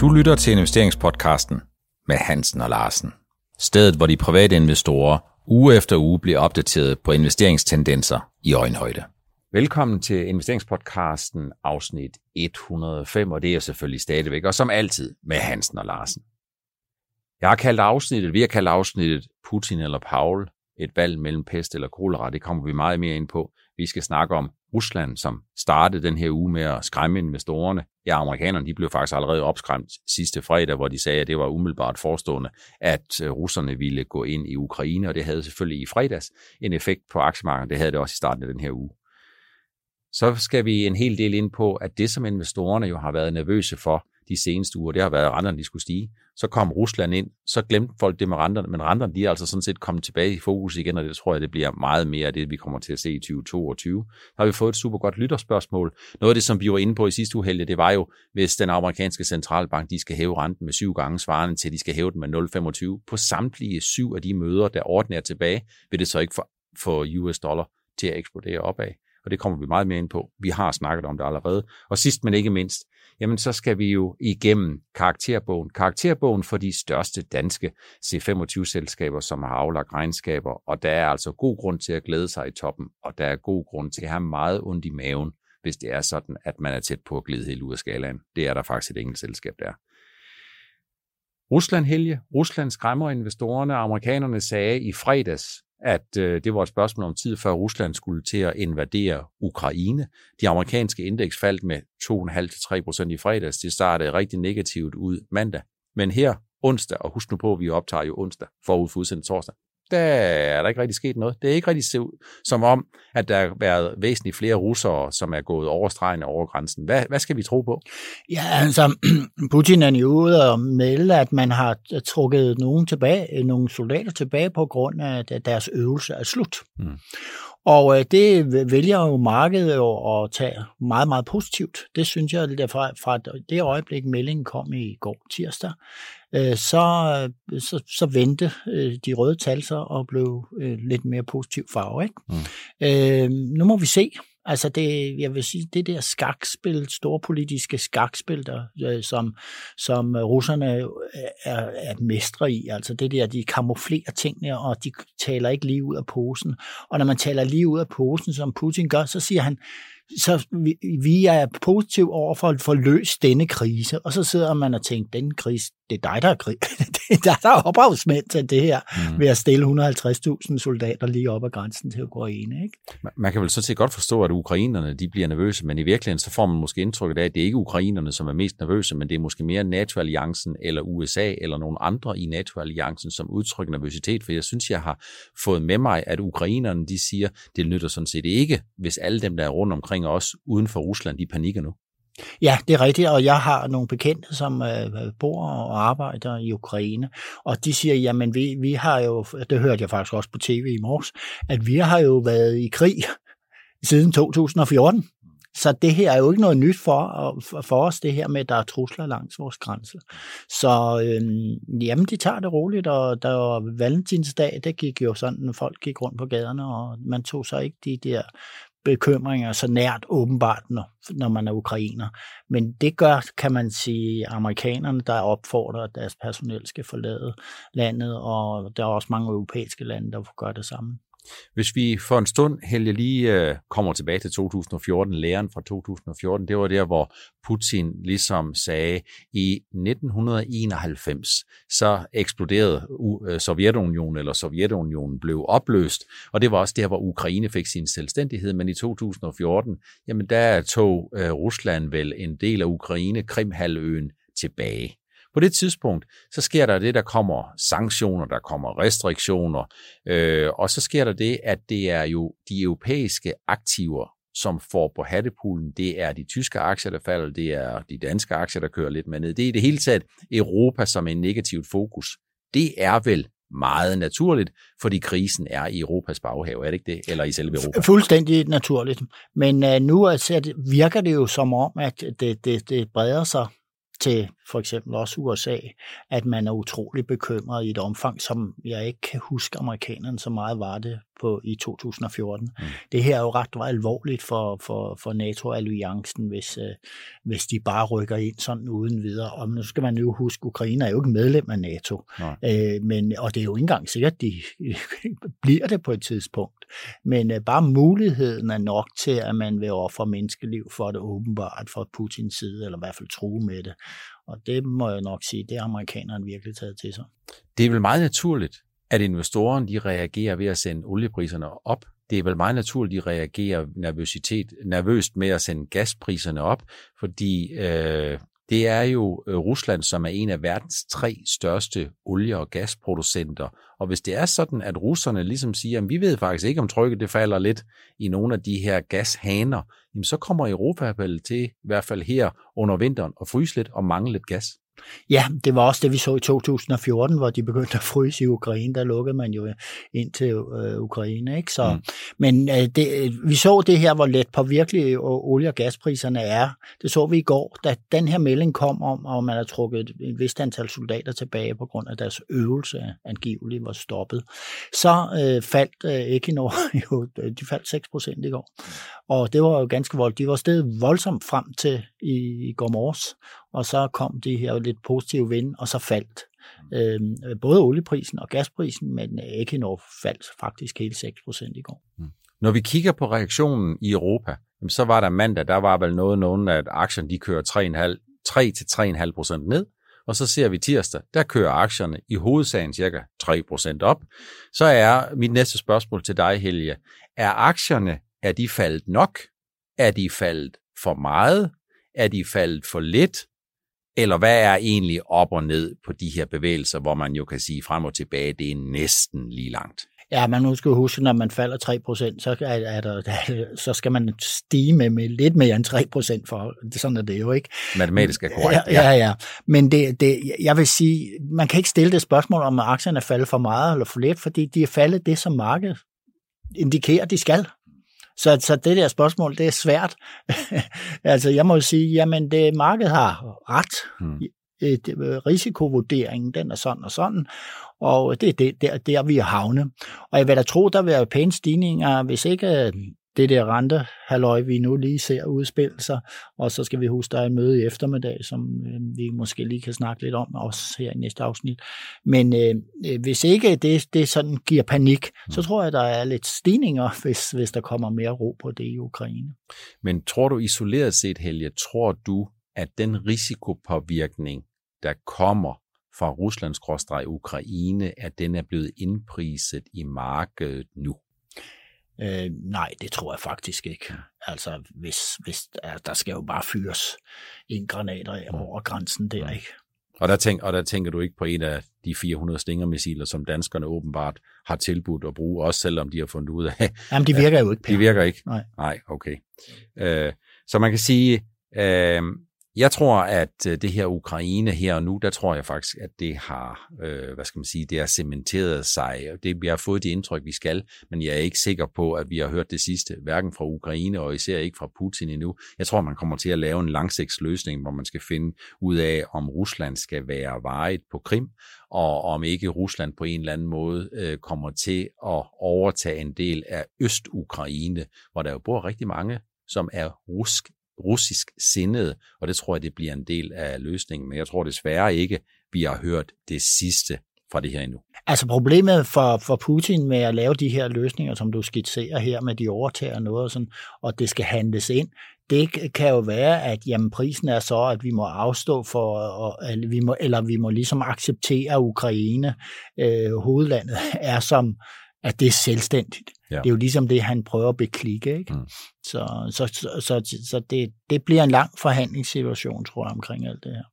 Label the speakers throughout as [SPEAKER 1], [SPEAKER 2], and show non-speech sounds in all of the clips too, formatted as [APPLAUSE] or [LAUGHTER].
[SPEAKER 1] Du lytter til investeringspodcasten med Hansen og Larsen. Stedet, hvor de private investorer uge efter uge bliver opdateret på investeringstendenser i øjenhøjde. Velkommen til investeringspodcasten afsnit 105, og det er selvfølgelig stadigvæk, og som altid med Hansen og Larsen. Jeg har kaldt afsnittet, vi har kaldt afsnittet Putin eller Paul, et valg mellem pest eller kolera, det kommer vi meget mere ind på. Vi skal snakke om Rusland, som startede den her uge med at skræmme investorerne. Ja, amerikanerne de blev faktisk allerede opskræmt sidste fredag, hvor de sagde, at det var umiddelbart forestående, at øh, russerne ville gå ind i Ukraine, og det havde selvfølgelig i fredags en effekt på aktiemarkedet. Det havde det også i starten af den her uge. Så skal vi en hel del ind på, at det, som investorerne jo har været nervøse for, de seneste uger, det har været, at renterne de skulle stige. Så kom Rusland ind, så glemte folk det med renterne, men renterne de er altså sådan set kommet tilbage i fokus igen, og det tror jeg, det bliver meget mere af det, vi kommer til at se i 2022. Der har vi fået et super godt lytterspørgsmål. Noget af det, som vi var inde på i sidste uge, det var jo, hvis den amerikanske centralbank, de skal hæve renten med syv gange svarende til, de skal hæve den med 0,25. På samtlige syv af de møder, der ordner tilbage, vil det så ikke få US dollar til at eksplodere opad og det kommer vi meget mere ind på. Vi har snakket om det allerede. Og sidst men ikke mindst, jamen så skal vi jo igennem karakterbogen. Karakterbogen for de største danske C25-selskaber, som har aflagt regnskaber, og der er altså god grund til at glæde sig i toppen, og der er god grund til at have meget ondt i maven, hvis det er sådan, at man er tæt på at glide helt ud af skalaen. Det er der faktisk et enkelt selskab der. Rusland helge. Rusland skræmmer investorerne. Amerikanerne sagde i fredags, at øh, det var et spørgsmål om tid, før Rusland skulle til at invadere Ukraine. De amerikanske indeks faldt med 2,5-3% i fredags. Det startede rigtig negativt ud mandag. Men her onsdag, og husk nu på, at vi optager jo onsdag forud for udsendt torsdag, der er der ikke rigtig sket noget. Det er ikke rigtig som om, at der har været væsentligt flere russere, som er gået over stregen over grænsen. Hvad, hvad skal vi tro på?
[SPEAKER 2] Ja, altså, [CLEARS THROAT] Putin er jo ude og melde, at man har trukket nogen tilbage, nogle soldater tilbage på grund af, at deres øvelse er slut. Mm. Og øh, det vælger jo markedet jo at tage meget, meget positivt. Det synes jeg, at fra, fra det øjeblik, meldingen kom i går tirsdag, øh, så, så, så vendte øh, de røde tal sig og blev lidt mere positiv farve. Ikke? Mm. Øh, nu må vi se, Altså det, jeg vil sige, det der skakspil, storpolitiske skakspil, der, øh, som, som russerne er, er mestre i, altså det der, de kamuflerer tingene, og de taler ikke lige ud af posen. Og når man taler lige ud af posen, som Putin gør, så siger han, så vi, vi er positiv over for at få løst denne krise. Og så sidder man og tænker, den krise, det er dig, der er, krig. [LAUGHS] det er dig, der er ophavsmænd til det her, mm. ved at stille 150.000 soldater lige op ad grænsen til Ukraine. Ikke?
[SPEAKER 1] Man kan vel så set godt forstå, at ukrainerne de bliver nervøse, men i virkeligheden så får man måske indtryk af, at det er ikke ukrainerne, som er mest nervøse, men det er måske mere NATO-alliancen eller USA eller nogle andre i NATO-alliancen, som udtrykker nervøsitet, for jeg synes, jeg har fået med mig, at ukrainerne de siger, det nytter sådan set ikke, hvis alle dem, der er rundt omkring os uden for Rusland, de panikker nu.
[SPEAKER 2] Ja, det er rigtigt, og jeg har nogle bekendte, som øh, bor og arbejder i Ukraine, og de siger, jamen vi, vi har jo, det hørte jeg faktisk også på tv i morges, at vi har jo været i krig siden 2014. Så det her er jo ikke noget nyt for, for os, det her med, at der er trusler langs vores grænse. Så øhm, jamen, de tager det roligt, og der var valentinsdag, det gik jo sådan, folk gik rundt på gaderne, og man tog sig ikke de der bekymringer så nært åbenbart, når, når man er ukrainer. Men det gør, kan man sige, amerikanerne, der opfordrer, at deres personel skal forlade landet, og der er også mange europæiske lande, der gør det samme.
[SPEAKER 1] Hvis vi for en stund, Helge, lige øh, kommer tilbage til 2014, læren fra 2014, det var der, hvor Putin ligesom sagde, i 1991, så eksploderede øh, Sovjetunionen, eller Sovjetunionen blev opløst, og det var også der, hvor Ukraine fik sin selvstændighed, men i 2014, jamen der tog øh, Rusland vel en del af Ukraine, Krimhalvøen, tilbage. På det tidspunkt, så sker der det, der kommer sanktioner, der kommer restriktioner, øh, og så sker der det, at det er jo de europæiske aktiver, som får på hattepoolen, det er de tyske aktier, der falder, det er de danske aktier, der kører lidt med ned. Det er i det hele taget Europa som en negativt fokus. Det er vel meget naturligt, fordi krisen er i Europas baghave, er det ikke det? Eller i selve Europa?
[SPEAKER 2] Fuldstændig naturligt. Men uh, nu altså, virker det jo som om, at det, det, det breder sig til for eksempel også USA, at man er utrolig bekymret i et omfang, som jeg ikke kan huske amerikanerne så meget var det på i 2014. Mm. Det her er jo ret alvorligt for, for, for NATO-alliancen, hvis, øh, hvis de bare rykker ind sådan uden videre. Og nu skal man jo huske, Ukraine er jo ikke medlem af NATO, øh, men, og det er jo ikke engang sikkert, at de [LAUGHS] bliver det på et tidspunkt. Men øh, bare muligheden er nok til, at man vil ofre menneskeliv for det åbenbart fra Putins side, eller i hvert fald true med det. Og det må jeg nok sige, det har amerikanerne virkelig taget til sig.
[SPEAKER 1] Det er vel meget naturligt, at investorerne de reagerer ved at sende oliepriserne op. Det er vel meget naturligt, at de reagerer nervøsitet, nervøst med at sende gaspriserne op, fordi øh, det er jo øh, Rusland, som er en af verdens tre største olie- og gasproducenter. Og hvis det er sådan, at russerne ligesom siger, at vi ved faktisk ikke, om trykket det falder lidt i nogle af de her gashaner, jamen så kommer Europa vel til, i hvert fald her under vinteren, at fryse lidt og mangle lidt gas.
[SPEAKER 2] Ja, det var også det, vi så i 2014, hvor de begyndte at fryse i Ukraine. Der lukkede man jo ind til øh, Ukraine. Ikke? Så, mm. Men øh, det, vi så det her, hvor let på virkelig olie- og gaspriserne er. Det så vi i går, da den her melding kom om, at man har trukket et vist antal soldater tilbage på grund af deres øvelse angiveligt var stoppet. Så øh, faldt øh, Equinor [LAUGHS] jo, de faldt 6 procent i går. Og det var jo ganske voldt. De var stedet voldsomt frem til i, i går morges, og så kom de her lidt positive vind, og så faldt øh, både olieprisen og gasprisen, men Equinor faldt faktisk hele 6% i går. Mm.
[SPEAKER 1] Når vi kigger på reaktionen i Europa, så var der mandag, der var vel noget, nogen at aktierne de kører 3-3,5% ned, og så ser vi tirsdag, der kører aktierne i hovedsagen cirka 3% op. Så er mit næste spørgsmål til dig, Helge, er aktierne, er de faldet nok? Er de faldet for meget? Er de faldet for lidt? Eller hvad er egentlig op og ned på de her bevægelser, hvor man jo kan sige frem og tilbage, det er næsten lige langt?
[SPEAKER 2] Ja, man nu skal huske, når man falder 3%, så, er, er der, [LAUGHS] så skal man stige med, med lidt mere end 3%, for sådan er det jo ikke.
[SPEAKER 1] Matematisk er korrekt.
[SPEAKER 2] Ja, ja. ja. Men det, det, jeg vil sige, man kan ikke stille det spørgsmål, om aktierne er faldet for meget eller for lidt, fordi de er faldet det, som markedet indikerer, de skal. Så, så det der spørgsmål, det er svært. [LAUGHS] altså, jeg må sige, jamen, det markedet har ret. Hmm. Et, øh, risikovurderingen, den er sådan og sådan, og det er det, der, der, vi er havne. Og jeg vil da tro, der vil være pæne stigninger, hvis ikke øh, det der rente halløj, vi nu lige ser udspille sig, og så skal vi huske, der er et møde i eftermiddag, som øh, vi måske lige kan snakke lidt om, også her i næste afsnit. Men øh, øh hvis ikke det, det sådan giver panik, mm. så tror jeg, der er lidt stigninger, [LAUGHS] hvis, hvis der kommer mere ro på det i Ukraine.
[SPEAKER 1] Men tror du isoleret set, Helge, tror du, at den risikopåvirkning, der kommer fra Ruslands Ukraine, at den er blevet indpriset i markedet nu?
[SPEAKER 2] Øh, nej, det tror jeg faktisk ikke. Altså, hvis, hvis der skal jo bare fyres en granater mm. over grænsen der, mm. ikke?
[SPEAKER 1] Og der, tænk, og der tænker du ikke på en af de 400 stingermissiler, som danskerne åbenbart har tilbudt at bruge, også selvom de har fundet ud af...
[SPEAKER 2] Jamen, de virker jo ikke.
[SPEAKER 1] Per. De virker ikke?
[SPEAKER 2] Nej.
[SPEAKER 1] Nej, okay. Øh, så man kan sige, øh, jeg tror, at øh, det her Ukraine her og nu, der tror jeg faktisk, at det har, øh, hvad skal man sige, det har cementeret sig. Det, vi har fået det indtryk, vi skal, men jeg er ikke sikker på, at vi har hørt det sidste, hverken fra Ukraine og især ikke fra Putin endnu. Jeg tror, man kommer til at lave en langsigtsløsning, hvor man skal finde ud af, om Rusland skal være vejet på Krim, og om ikke Rusland på en eller anden måde øh, kommer til at overtage en del af Øst-Ukraine, hvor der jo bor rigtig mange som er rusk russisk sindet, og det tror jeg, det bliver en del af løsningen. Men jeg tror desværre ikke, vi har hørt det sidste fra det her endnu.
[SPEAKER 2] Altså problemet for, for Putin med at lave de her løsninger, som du skitserer her, med de overtager noget og sådan, og det skal handles ind, det kan jo være, at jamen, prisen er så, at vi må afstå for, og, eller, vi må, eller vi må ligesom acceptere Ukraine. Øh, hovedlandet [LAUGHS] er som, at det er selvstændigt. Ja. Det er jo ligesom det, han prøver at beklikke. Ikke? Mm. Så, så, så, så, så det, det bliver en lang forhandlingssituation, tror jeg, omkring alt det her.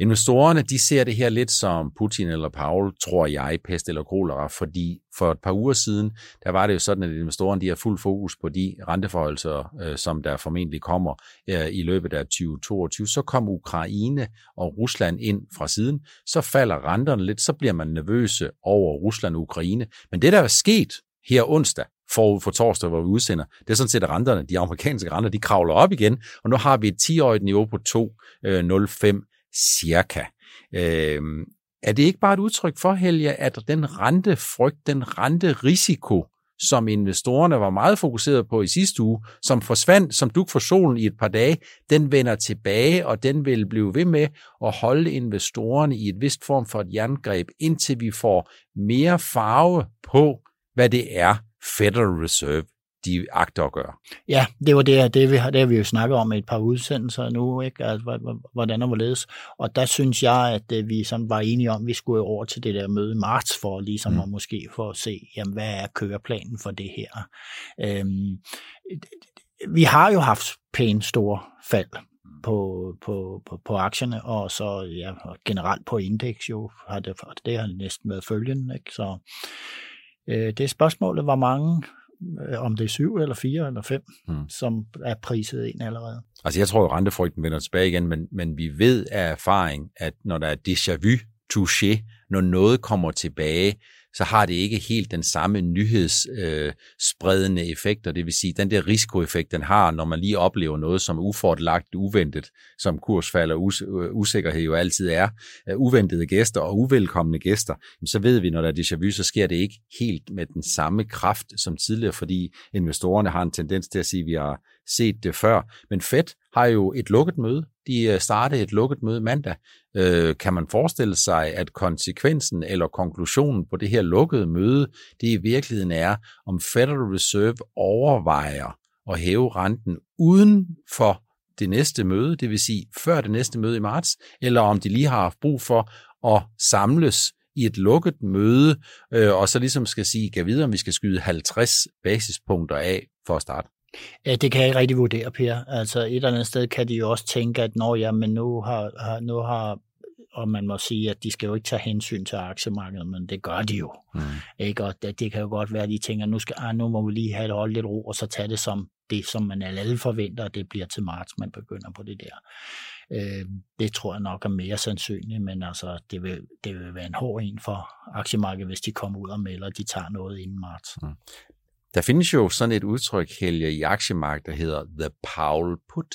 [SPEAKER 1] Investorerne, de ser det her lidt som Putin eller Paul, tror jeg, pest eller kolera, fordi for et par uger siden, der var det jo sådan, at investorerne de har fuld fokus på de renteforholdelser, øh, som der formentlig kommer øh, i løbet af 2022. Så kom Ukraine og Rusland ind fra siden, så falder renterne lidt, så bliver man nervøse over Rusland og Ukraine. Men det, der er sket her onsdag, forud for torsdag, hvor vi udsender, det er sådan set, at renterne, de amerikanske renter, de kravler op igen, og nu har vi et 10-årigt niveau på 2,05 cirka. Øh, er det ikke bare et udtryk for, Helge, at den rentefrygt, den renterisiko, som investorerne var meget fokuseret på i sidste uge, som forsvandt som duk for solen i et par dage, den vender tilbage, og den vil blive ved med at holde investorerne i et vist form for et jerngreb, indtil vi får mere farve på, hvad det er, Federal Reserve de agter at gøre.
[SPEAKER 2] Ja, det var det, det, vi har, det har vi jo snakket om i et par udsendelser nu, ikke? Altså, hvordan og hvorledes. Og der synes jeg, at øh, vi sådan var enige om, at vi skulle over til det der møde i marts, for ligesom mm. at måske for at se, jamen, hvad er køreplanen for det her. Øhm, vi har jo haft pænt store fald på, på, på, på aktierne, og så ja, generelt på indeks jo, har det, det har næsten været følgen. Ikke? Så øh, det spørgsmålet, hvor mange om det er syv eller fire eller fem, hmm. som er priset ind allerede.
[SPEAKER 1] Altså jeg tror, at rentefrygten vender tilbage igen, men, men vi ved af erfaring, at når der er déjà vu, touché, når noget kommer tilbage, så har det ikke helt den samme nyhedsspredende øh, effekt, og det vil sige, den der risikoeffekt, den har, når man lige oplever noget, som er uventet, som kursfald og us- øh, usikkerhed jo altid er, øh, uventede gæster og uvelkomne gæster, så ved vi, når der er déjà vu, så sker det ikke helt med den samme kraft som tidligere, fordi investorerne har en tendens til at sige, at vi har set det før. Men Fed har jo et lukket møde. De øh, startede et lukket møde mandag. Øh, kan man forestille sig, at konsekvensen eller konklusionen på det her lukkede møde, det i virkeligheden er, om Federal Reserve overvejer at hæve renten uden for det næste møde, det vil sige før det næste møde i marts, eller om de lige har haft brug for at samles i et lukket møde, øh, og så ligesom skal sige, kan videre, om vi skal skyde 50 basispunkter af for at starte.
[SPEAKER 2] Ja, det kan jeg ikke rigtig vurdere, Per. Altså et eller andet sted kan de jo også tænke, at når ja, men nu har, har, nu har og man må sige, at de skal jo ikke tage hensyn til aktiemarkedet, men det gør de jo. Mm. Ikke? Og det, det kan jo godt være, at de tænker, nu, skal, ah, nu må vi lige have det holdt lidt ro, og så tage det som det, som man alle forventer, at det bliver til marts, man begynder på det der. Øh, det tror jeg nok er mere sandsynligt, men altså, det vil, det vil være en hård en for aktiemarkedet, hvis de kommer ud og melder, at de tager noget inden marts. Mm.
[SPEAKER 1] Der findes jo sådan et udtryk, Helge, i aktiemarkedet, der hedder the Powell put,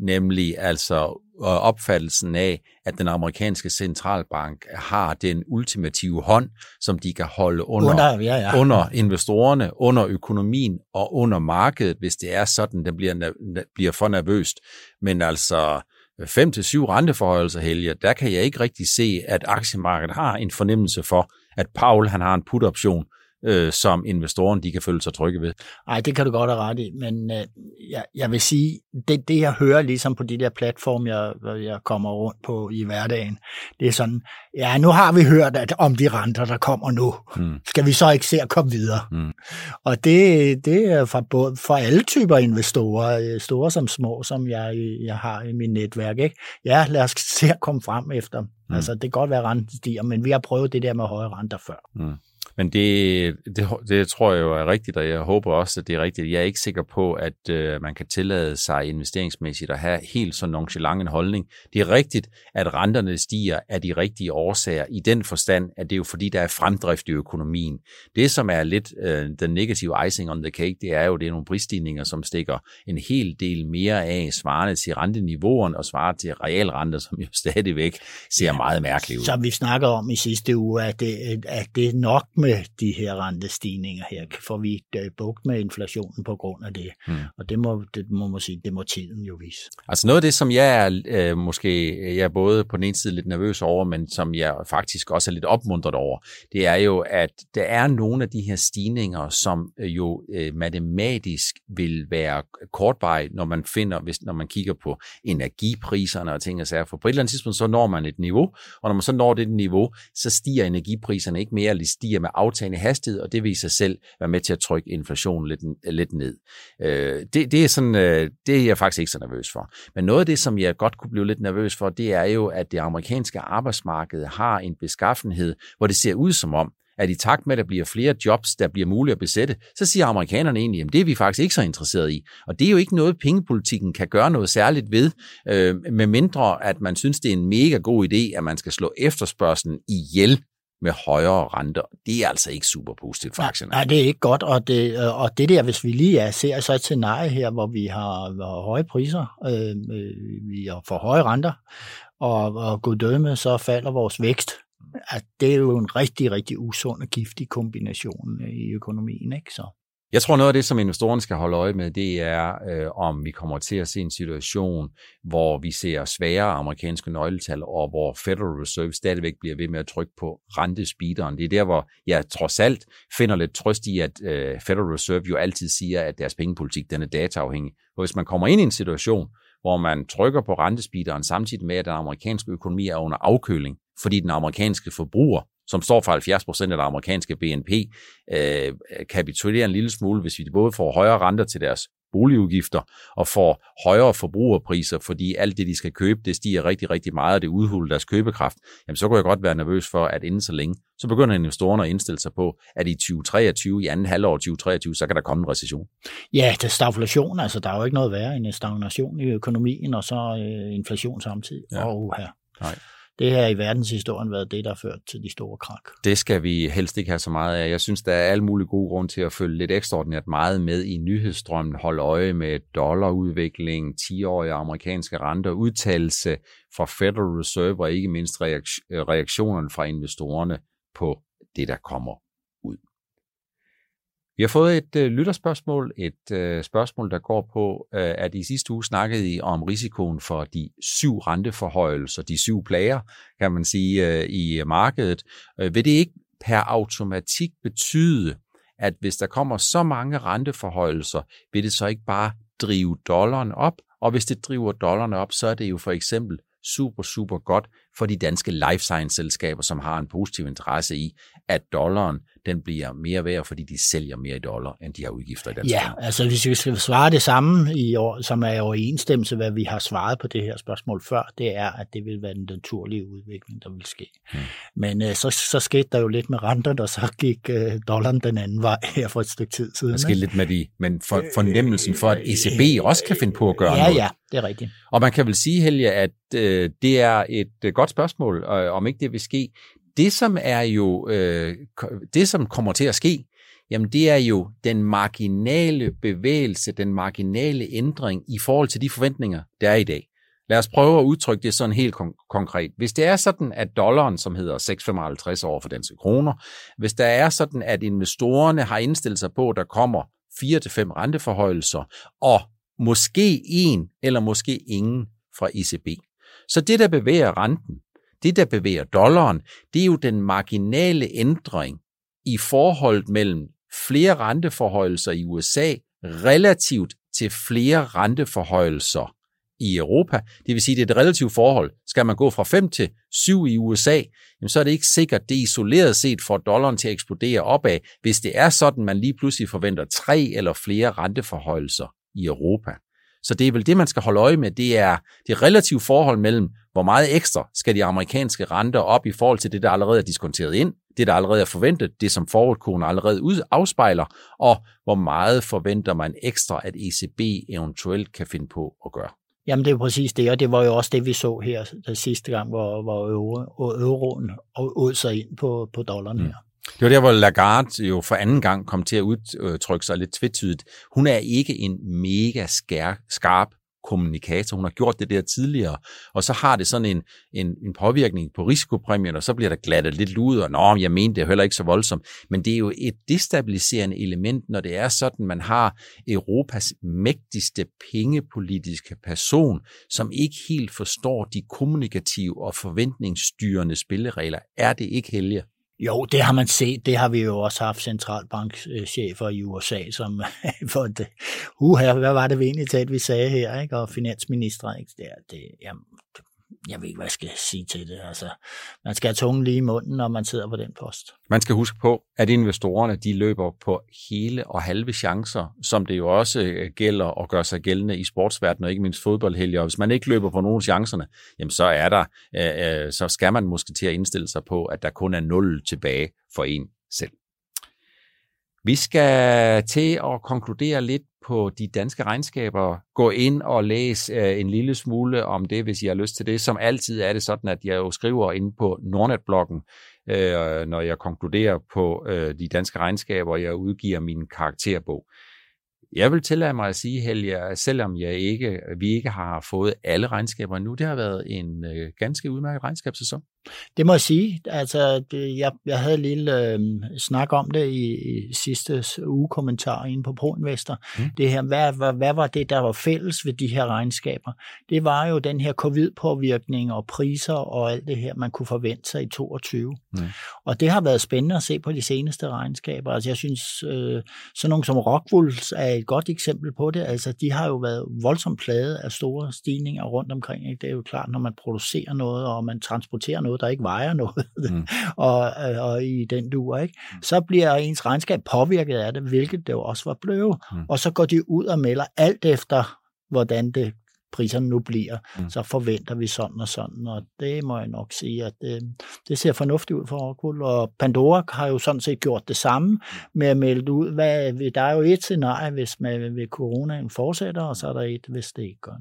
[SPEAKER 1] nemlig altså opfattelsen af, at den amerikanske centralbank har den ultimative hånd, som de kan holde under, under, ja, ja. under investorerne, under økonomien og under markedet, hvis det er sådan, det bliver, bliver for nervøst. Men altså, 5 til syv renteforholdelser, Helge, der kan jeg ikke rigtig se, at aktiemarkedet har en fornemmelse for, at Paul han har en put-option øh, som investoren de kan føle sig trygge ved.
[SPEAKER 2] Nej, det kan du godt have ret i, men øh, jeg, jeg vil sige, det, det jeg hører ligesom på de der platforme, jeg, jeg kommer rundt på i hverdagen, det er sådan, ja, nu har vi hørt at om de renter, der kommer nu. Mm. Skal vi så ikke se at komme videre? Mm. Og det, det er for, både, for alle typer investorer, øh, store som små, som jeg, jeg har i mit netværk. Ikke? Ja, lad os se at komme frem efter. Mm. Altså, det kan godt være, at renten stiger, men vi har prøvet det der med høje renter før. Mm.
[SPEAKER 1] Men det, det, det tror jeg jo er rigtigt, og jeg håber også, at det er rigtigt. Jeg er ikke sikker på, at øh, man kan tillade sig investeringsmæssigt at have helt så nonchalant en holdning. Det er rigtigt, at renterne stiger af de rigtige årsager i den forstand, at det er jo fordi, der er fremdrift i økonomien. Det, som er lidt øh, den negative icing on the cake, det er jo, det er nogle prisstigninger, som stikker en hel del mere af, svarende til renteniveauerne og svarer til realrenter, som jo [LAUGHS] stadigvæk ser meget mærkeligt ud.
[SPEAKER 2] Som vi snakker om i sidste uge, at det, at det nok med de her rentestigninger her, får vi øh, bugt med inflationen på grund af det. Mm. Og det må, det må man sige, det må tiden jo vise.
[SPEAKER 1] Altså noget af det, som jeg er øh, måske, jeg er både på den ene side lidt nervøs over, men som jeg faktisk også er lidt opmuntret over, det er jo, at der er nogle af de her stigninger, som øh, jo øh, matematisk vil være kortvarige, når man finder, hvis, når man kigger på energipriserne og ting og sager. For på et eller andet tidspunkt, så når man et niveau, og når man så når det niveau, så stiger energipriserne ikke mere, eller stiger med aftagende hastighed, og det vil i sig selv være med til at trykke inflationen lidt, lidt ned. Øh, det, det, er sådan, øh, det er jeg faktisk ikke så nervøs for. Men noget af det, som jeg godt kunne blive lidt nervøs for, det er jo, at det amerikanske arbejdsmarked har en beskaffenhed, hvor det ser ud som om, at i takt med, at der bliver flere jobs, der bliver muligt at besætte, så siger amerikanerne egentlig, at det er vi faktisk ikke så interesseret i. Og det er jo ikke noget, pengepolitikken kan gøre noget særligt ved, øh, med mindre at man synes, det er en mega god idé, at man skal slå efterspørgselen ihjel med højere renter. Det er altså ikke super positivt for aktierne.
[SPEAKER 2] Nej, det er ikke godt, og det, og det der, hvis vi lige er, ser så et scenarie her, hvor vi har, har høje priser, øh, øh vi har for høje renter, og, og guddømme, så falder vores vækst. At det er jo en rigtig, rigtig usund og giftig kombination i økonomien. Ikke? Så.
[SPEAKER 1] Jeg tror, noget af det, som investorerne skal holde øje med, det er, øh, om vi kommer til at se en situation, hvor vi ser svære amerikanske nøgletal, og hvor Federal Reserve stadigvæk bliver ved med at trykke på rentespeederen. Det er der, hvor jeg trods alt finder lidt trøst i, at øh, Federal Reserve jo altid siger, at deres pengepolitik den er dataafhængig. Og hvis man kommer ind i en situation, hvor man trykker på rentespeederen samtidig med, at den amerikanske økonomi er under afkøling, fordi den amerikanske forbruger som står for 70 procent af det amerikanske BNP, øh, kapitulerer en lille smule, hvis vi både får højere renter til deres boligudgifter og får højere forbrugerpriser, fordi alt det, de skal købe, det stiger rigtig, rigtig meget, og det udhuler deres købekraft, jamen så kunne jeg godt være nervøs for, at inden så længe, så begynder investorerne at indstille sig på, at i 2023, i anden halvår 2023, så kan der komme en recession.
[SPEAKER 2] Ja, det er stagflation, altså der er jo ikke noget værre end en stagnation i økonomien, og så øh, inflation samtidig. Ja. Oh, her. Nej det har i verdenshistorien været det, der har ført til de store krak.
[SPEAKER 1] Det skal vi helst ikke have så meget af. Jeg synes, der er alle mulige gode grunde til at følge lidt ekstraordinært meget med i nyhedsstrømmen, holde øje med dollarudvikling, 10-årige amerikanske renter, udtalelse fra Federal Reserve og ikke mindst reaktionerne fra investorerne på det, der kommer vi har fået et øh, lytterspørgsmål, et øh, spørgsmål, der går på, øh, at i sidste uge snakkede I om risikoen for de syv renteforhøjelser, de syv plager, kan man sige, øh, i markedet. Øh, vil det ikke per automatik betyde, at hvis der kommer så mange renteforhøjelser, vil det så ikke bare drive dollaren op? Og hvis det driver dollaren op, så er det jo for eksempel super, super godt for de danske life science-selskaber, som har en positiv interesse i, at dollaren den bliver mere værd, fordi de sælger mere i dollar, end de har udgifter i dansk
[SPEAKER 2] Ja, altså hvis vi skal svare det samme, i år, som er i overensstemmelse, hvad vi har svaret på det her spørgsmål før, det er, at det vil være den naturlige udvikling, der vil ske. Hmm. Men øh, så, så skete der jo lidt med renter, og så gik øh, dollaren den anden vej [LAUGHS] her for et stykke tid siden.
[SPEAKER 1] Der skete lidt med de, men for, fornemmelsen for, at ECB også kan finde på at gøre
[SPEAKER 2] ja,
[SPEAKER 1] noget.
[SPEAKER 2] Ja, det er rigtigt.
[SPEAKER 1] Og man kan vel sige, Helge, at øh, det er et øh, godt spørgsmål, øh, om ikke det vil ske. Det, som er jo, øh, det, som kommer til at ske, jamen det er jo den marginale bevægelse, den marginale ændring i forhold til de forventninger, der er i dag. Lad os prøve at udtrykke det sådan helt kon- konkret. Hvis det er sådan, at dollaren, som hedder 6,55 over for danske kroner, hvis der er sådan, at investorerne har indstillet sig på, at der kommer 4-5 renteforhøjelser, og måske en eller måske ingen fra ECB. Så det, der bevæger renten, det, der bevæger dollaren, det er jo den marginale ændring i forholdet mellem flere renteforhøjelser i USA relativt til flere renteforhøjelser i Europa. Det vil sige, det er et relativt forhold. Skal man gå fra 5 til 7 i USA, jamen så er det ikke sikkert, det isoleret set får dollaren til at eksplodere opad, hvis det er sådan, man lige pludselig forventer tre eller flere renteforhøjelser i Europa. Så det er vel det, man skal holde øje med. Det er det relative forhold mellem, hvor meget ekstra skal de amerikanske renter op i forhold til det, der allerede er diskonteret ind, det, der allerede er forventet, det som forwardkurven allerede ud afspejler, og hvor meget forventer man ekstra, at ECB eventuelt kan finde på at gøre.
[SPEAKER 2] Jamen det er præcis det, og det var jo også det, vi så her den sidste gang, hvor, hvor euro, euroen ud sig ind på, på dollaren her. Mm.
[SPEAKER 1] Det var der, hvor Lagarde jo for anden gang kom til at udtrykke sig lidt tvetydigt. Hun er ikke en mega skær, skarp kommunikator. Hun har gjort det der tidligere, og så har det sådan en, en, en påvirkning på risikopræmien, og så bliver der glattet lidt ud, og nå, jeg mener, det er heller ikke så voldsomt. Men det er jo et destabiliserende element, når det er sådan, man har Europas mægtigste pengepolitiske person, som ikke helt forstår de kommunikative og forventningsstyrende spilleregler. Er det ikke helge?
[SPEAKER 2] Jo, det har man set. Det har vi jo også haft centralbankchefer øh, i USA, som [LAUGHS] for det, uha, hvad var det vi egentlig talt, vi sagde her, ikke? og finansminister, ikke? Det, det, jamen, jeg ved ikke, hvad jeg skal sige til det. Altså, man skal have tungen lige i munden, når man sidder på den post.
[SPEAKER 1] Man skal huske på, at investorerne de løber på hele og halve chancer, som det jo også øh, gælder og gør sig gældende i sportsverdenen og ikke mindst fodboldhelger. Hvis man ikke løber på nogen af chancerne, jamen så er der, øh, øh, så skal man måske til at indstille sig på, at der kun er nul tilbage for en selv. Vi skal til at konkludere lidt på de danske regnskaber. Gå ind og læs øh, en lille smule om det, hvis I har lyst til det. Som altid er det sådan, at jeg jo skriver ind på Nordnet-bloggen, øh, når jeg konkluderer på øh, de danske regnskaber, og jeg udgiver min karakterbog. Jeg vil tillade mig at sige, Helge, selvom jeg ikke, vi ikke har fået alle regnskaber nu, det har været en øh, ganske udmærket regnskabssæson.
[SPEAKER 2] Det må jeg sige. Altså, det, jeg, jeg havde en lille øh, snak om det i, i sidste uge kommentar inde på ProInvestor. Mm. Det her, hvad, hvad, hvad var det, der var fælles ved de her regnskaber? Det var jo den her covid-påvirkning og priser og alt det her, man kunne forvente sig i 22. Mm. Og det har været spændende at se på de seneste regnskaber. Altså, jeg synes, øh, sådan nogle som Rockwool er et godt eksempel på det. Altså, de har jo været voldsomt plade af store stigninger rundt omkring. Ikke? Det er jo klart, når man producerer noget, og man transporterer noget, der ikke vejer noget, [LAUGHS] mm. og, og i den duer, ikke? Mm. så bliver ens regnskab påvirket af det, hvilket det jo også var blevet. Mm. Og så går de ud og melder alt efter, hvordan det priserne nu bliver, mm. så forventer vi sådan og sådan, og det må jeg nok sige, at det, det ser fornuftigt ud for Rockwool, og Pandora har jo sådan set gjort det samme med at melde ud, hvad, der er jo et scenarie, hvis man ved coronaen fortsætter, og så er der et, hvis det ikke gør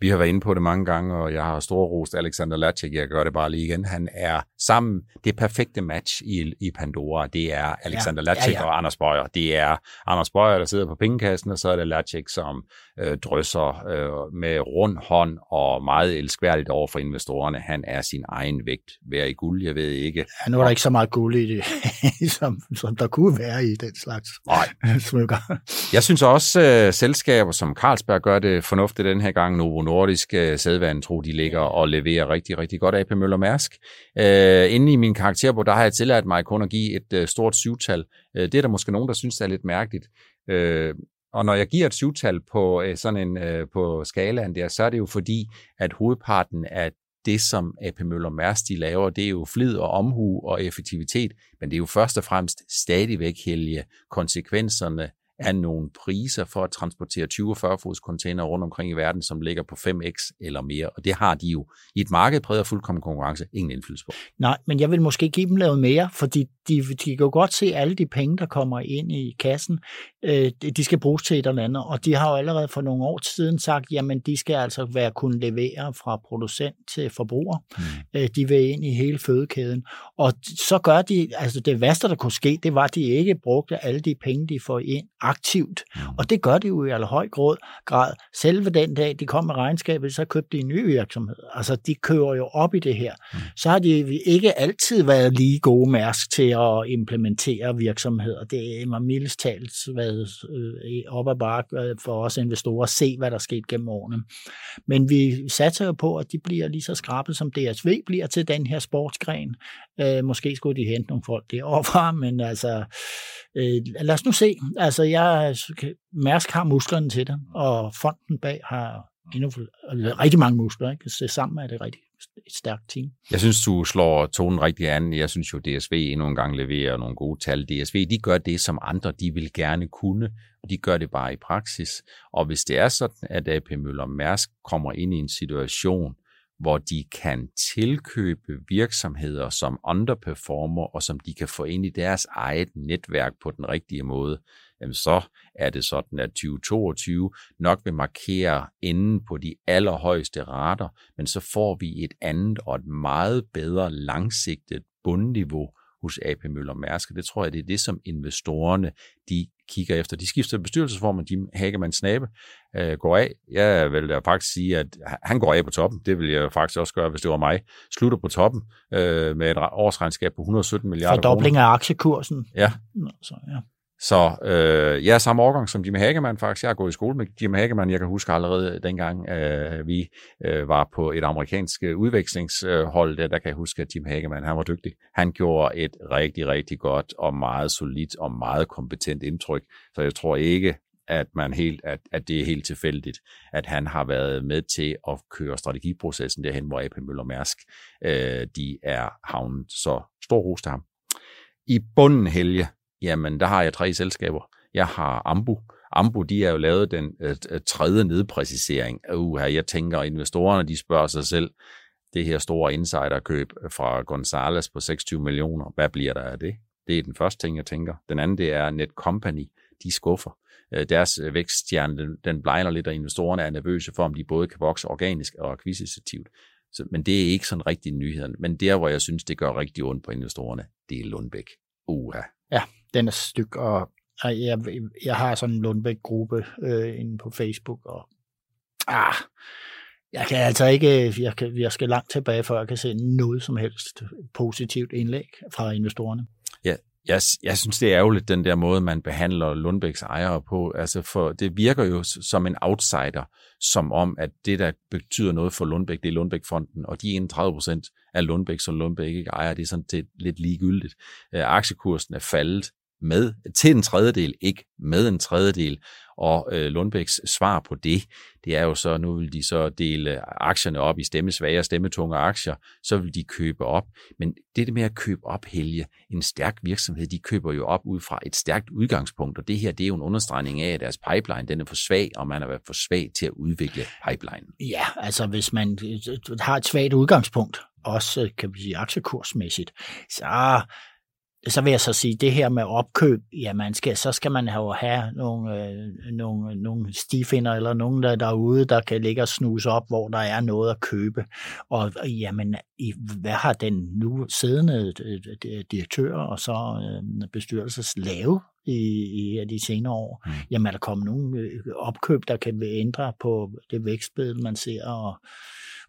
[SPEAKER 1] vi har været inde på det mange gange, og jeg har stor rost Alexander Lacek. Jeg gør det bare lige igen. Han er sammen, det perfekte match i, i Pandora, det er Alexander ja, Lacek ja, ja. og Anders Bøjer. Det er Anders Bøjer, der sidder på pengekassen, og så er det Lacek, som øh, drysser øh, med rund hånd og meget elskværdigt over for investorerne. Han er sin egen vægt værd i guld, jeg ved ikke.
[SPEAKER 2] Ja, nu er der ikke så meget guld i det, [LAUGHS] som, som der kunne være i den slags
[SPEAKER 1] Nej. [LAUGHS] smykker. Jeg synes også, øh, selskaber som Carlsberg gør det fornuftigt den her gang. Novo Nordisk øh, sædvand, tror de ligger og leverer rigtig, rigtig godt AP Møller Mærsk. Øh, inde i min karakterbog, der har jeg tilladt mig kun at give et øh, stort syvtal. Øh, det er der måske nogen, der synes, det er lidt mærkeligt. Øh, og når jeg giver et syvtal på øh, sådan en øh, på skalaen der, så er det jo fordi, at hovedparten af det, som AP Møller Mærsk de laver, det er jo flid og omhu og effektivitet, men det er jo først og fremmest stadigvæk helge konsekvenserne af nogle priser for at transportere 20 og 40 fods container rundt omkring i verden, som ligger på 5x eller mere. Og det har de jo i et marked præget af fuldkommen konkurrence ingen indflydelse på.
[SPEAKER 2] Nej, men jeg vil måske give dem noget mere, fordi de, de kan jo godt se alle de penge, der kommer ind i kassen, øh, de skal bruges til et eller andet. Og de har jo allerede for nogle år siden sagt, jamen de skal altså være kunne levere fra producent til forbruger. Mm. Øh, de vil ind i hele fødekæden. Og så gør de, altså det værste, der kunne ske, det var, at de ikke brugte alle de penge, de får ind aktivt. Mm. Og det gør de jo i allerhøj grad. Selve den dag, de kom med regnskabet, så købte de en ny virksomhed. Altså, de kører jo op i det her. Mm. Så har de ikke altid været lige gode mærsk til at implementere virksomheder. Det er mildest talt været øh, op ad bakke øh, for os investorer at se, hvad der er sket gennem årene. Men vi satser jo på, at de bliver lige så skrabet, som DSV bliver til den her sportsgren. Øh, måske skulle de hente nogle folk derovre, men altså, øh, lad os nu se. Altså, jeg, Mærsk har musklerne til det, og fonden bag har endnu rigtig mange muskler. Ikke? Så sammen er det rigtig et stærkt team.
[SPEAKER 1] Jeg synes, du slår tonen rigtig an. Jeg synes jo, DSV endnu en gang leverer nogle gode tal. DSV, de gør det, som andre de vil gerne kunne, og de gør det bare i praksis. Og hvis det er sådan, at AP Møller Mærsk kommer ind i en situation, hvor de kan tilkøbe virksomheder som underperformer, og som de kan få ind i deres eget netværk på den rigtige måde, jamen så er det sådan, at 2022 nok vil markere enden på de allerhøjeste rater, men så får vi et andet og et meget bedre langsigtet bundniveau hos AP Møller Mærsk. Det tror jeg, det er det, som investorerne de kigger efter. De skifter bestyrelsesformen, Jim Hagemann Snabe øh, går af. Jeg vil da faktisk sige, at han går af på toppen. Det vil jeg faktisk også gøre, hvis det var mig. Slutter på toppen øh, med et årsregnskab på 117 milliarder
[SPEAKER 2] Fordobling af aktiekursen.
[SPEAKER 1] Ja. Så, ja. Så øh, jeg er samme årgang som Jimmy Hagemann faktisk. Jeg har gået i skole med Jimmy Hagemann. Jeg kan huske allerede øh, dengang, øh, vi øh, var på et amerikansk øh, udvekslingshold, der, der kan jeg huske, at Jimmy Hagemann han var dygtig. Han gjorde et rigtig, rigtig godt og meget solidt og meget kompetent indtryk. Så jeg tror ikke, at, man helt, at, at det er helt tilfældigt, at han har været med til at køre strategiprocessen derhen, hvor AP Møller Mærsk øh, de er havnet. Så stor ros til ham. I bunden, Helge, Jamen, der har jeg tre selskaber. Jeg har Ambu. Ambu, de har jo lavet den øh, øh tredje nedpræcisering. Uh, jeg tænker, at investorerne, de spørger sig selv, det her store insiderkøb øh, fra Gonzales på 26 millioner, hvad bliver der af det? Det er den første ting, jeg tænker. Den anden, det er Netcompany. De skuffer. Øh, deres vækststjerne, den, den blegner lidt, og investorerne er nervøse for, om de både kan vokse organisk og akquisitivt. Så, men det er ikke sådan rigtig nyheden. Men der, hvor jeg synes, det gør rigtig ondt på investorerne, det er Lundbæk. Uha.
[SPEAKER 2] Ja, den er styk, og jeg, jeg har sådan en Lundbæk-gruppe øh, inde på Facebook, og ah, jeg kan altså ikke, jeg, kan, jeg skal langt tilbage, før jeg kan se noget som helst positivt indlæg fra investorerne.
[SPEAKER 1] Ja, jeg, jeg synes, det er ærgerligt, den der måde, man behandler Lundbæks ejere på. Altså for det virker jo som en outsider, som om, at det, der betyder noget for Lundbæk, det er Lundbækfonden, og de 31 procent af Lundbæk, som Lundbæk ikke ejer, det er sådan det lidt ligegyldigt. Øh, aktiekursen er faldet med til en tredjedel, ikke med en tredjedel. Og øh, Lundbæks svar på det, det er jo så, nu vil de så dele øh, aktierne op i stemmesvage og stemmetunge aktier, så vil de købe op. Men det med at købe op, Helge, en stærk virksomhed, de køber jo op ud fra et stærkt udgangspunkt, og det her, det er jo en understregning af, at deres pipeline, den er for svag, og man har været for svag til at udvikle pipeline.
[SPEAKER 2] Ja, altså hvis man øh, har et svagt udgangspunkt, også øh, kan vi sige aktiekursmæssigt, så så vil jeg så sige, det her med opkøb, ja, man skal, så skal man jo have nogle, øh, nogle, nogle stifinder eller nogen der derude, der kan ligge og snuse op, hvor der er noget at købe. Og jamen, i, hvad har den nu siddende øh, direktør og så øh, bestyrelses lave i, i de senere år? Mm. Jamen, er der kommet nogle øh, opkøb, der kan ændre på det vækstbillede, man ser, og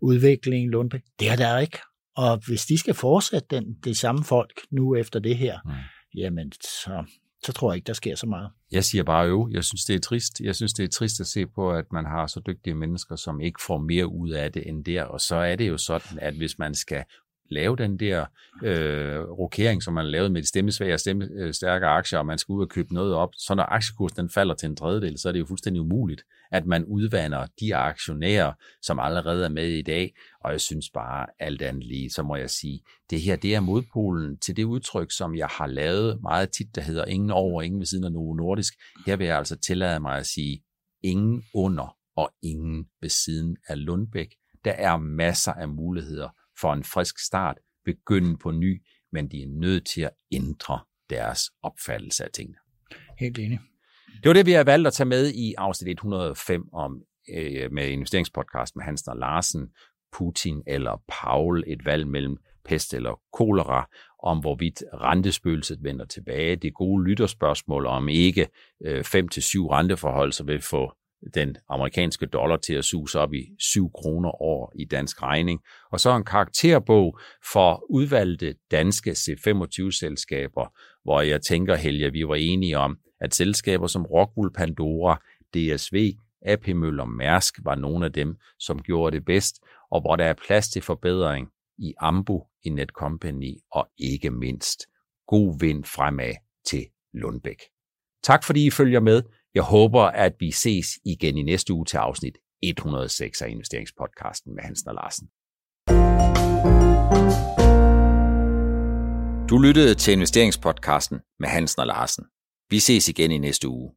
[SPEAKER 2] udvikling i Lundbæk? Det er der ikke. Og hvis de skal fortsætte den, det samme folk nu efter det her, mm. jamen så, så tror jeg ikke, der sker så meget.
[SPEAKER 1] Jeg siger bare jo, jeg synes, det er trist. Jeg synes, det er trist at se på, at man har så dygtige mennesker, som ikke får mere ud af det end der. Og så er det jo sådan, at hvis man skal lave den der øh, rokering, som man lavede med de stemmesvage og stemmestærke øh, aktier, og man skal ud og købe noget op, så når aktiekursen den falder til en tredjedel, så er det jo fuldstændig umuligt, at man udvander de aktionærer, som allerede er med i dag, og jeg synes bare, alt andet lige, så må jeg sige, det her, det er modpolen til det udtryk, som jeg har lavet meget tit, der hedder ingen over, ingen ved siden af Novo Nordisk. Her vil jeg altså tillade mig at sige, ingen under og ingen ved siden af Lundbæk. Der er masser af muligheder for en frisk start, begynde på ny, men de er nødt til at ændre deres opfattelse af tingene.
[SPEAKER 2] Helt enig.
[SPEAKER 1] Det var det, vi har valgt at tage med i afsnit 105 om øh, med investeringspodcast med Hansen og Larsen, Putin eller Paul, et valg mellem pest eller kolera, om hvorvidt rentespøgelset vender tilbage. Det gode lytterspørgsmål om ikke 5-7 øh, renteforhold, så vil få den amerikanske dollar til at suge op i 7 kroner år i dansk regning. Og så en karakterbog for udvalgte danske C25-selskaber, hvor jeg tænker, Helge, vi var enige om, at selskaber som Rockwool Pandora, DSV, AP Møller Mærsk var nogle af dem, som gjorde det bedst, og hvor der er plads til forbedring i Ambu, i Netcompany og ikke mindst god vind fremad til Lundbæk. Tak fordi I følger med. Jeg håber, at vi ses igen i næste uge til afsnit 106 af investeringspodcasten med Hansen og Larsen. Du lyttede til investeringspodcasten med Hansen og Larsen. Vi ses igen i næste uge.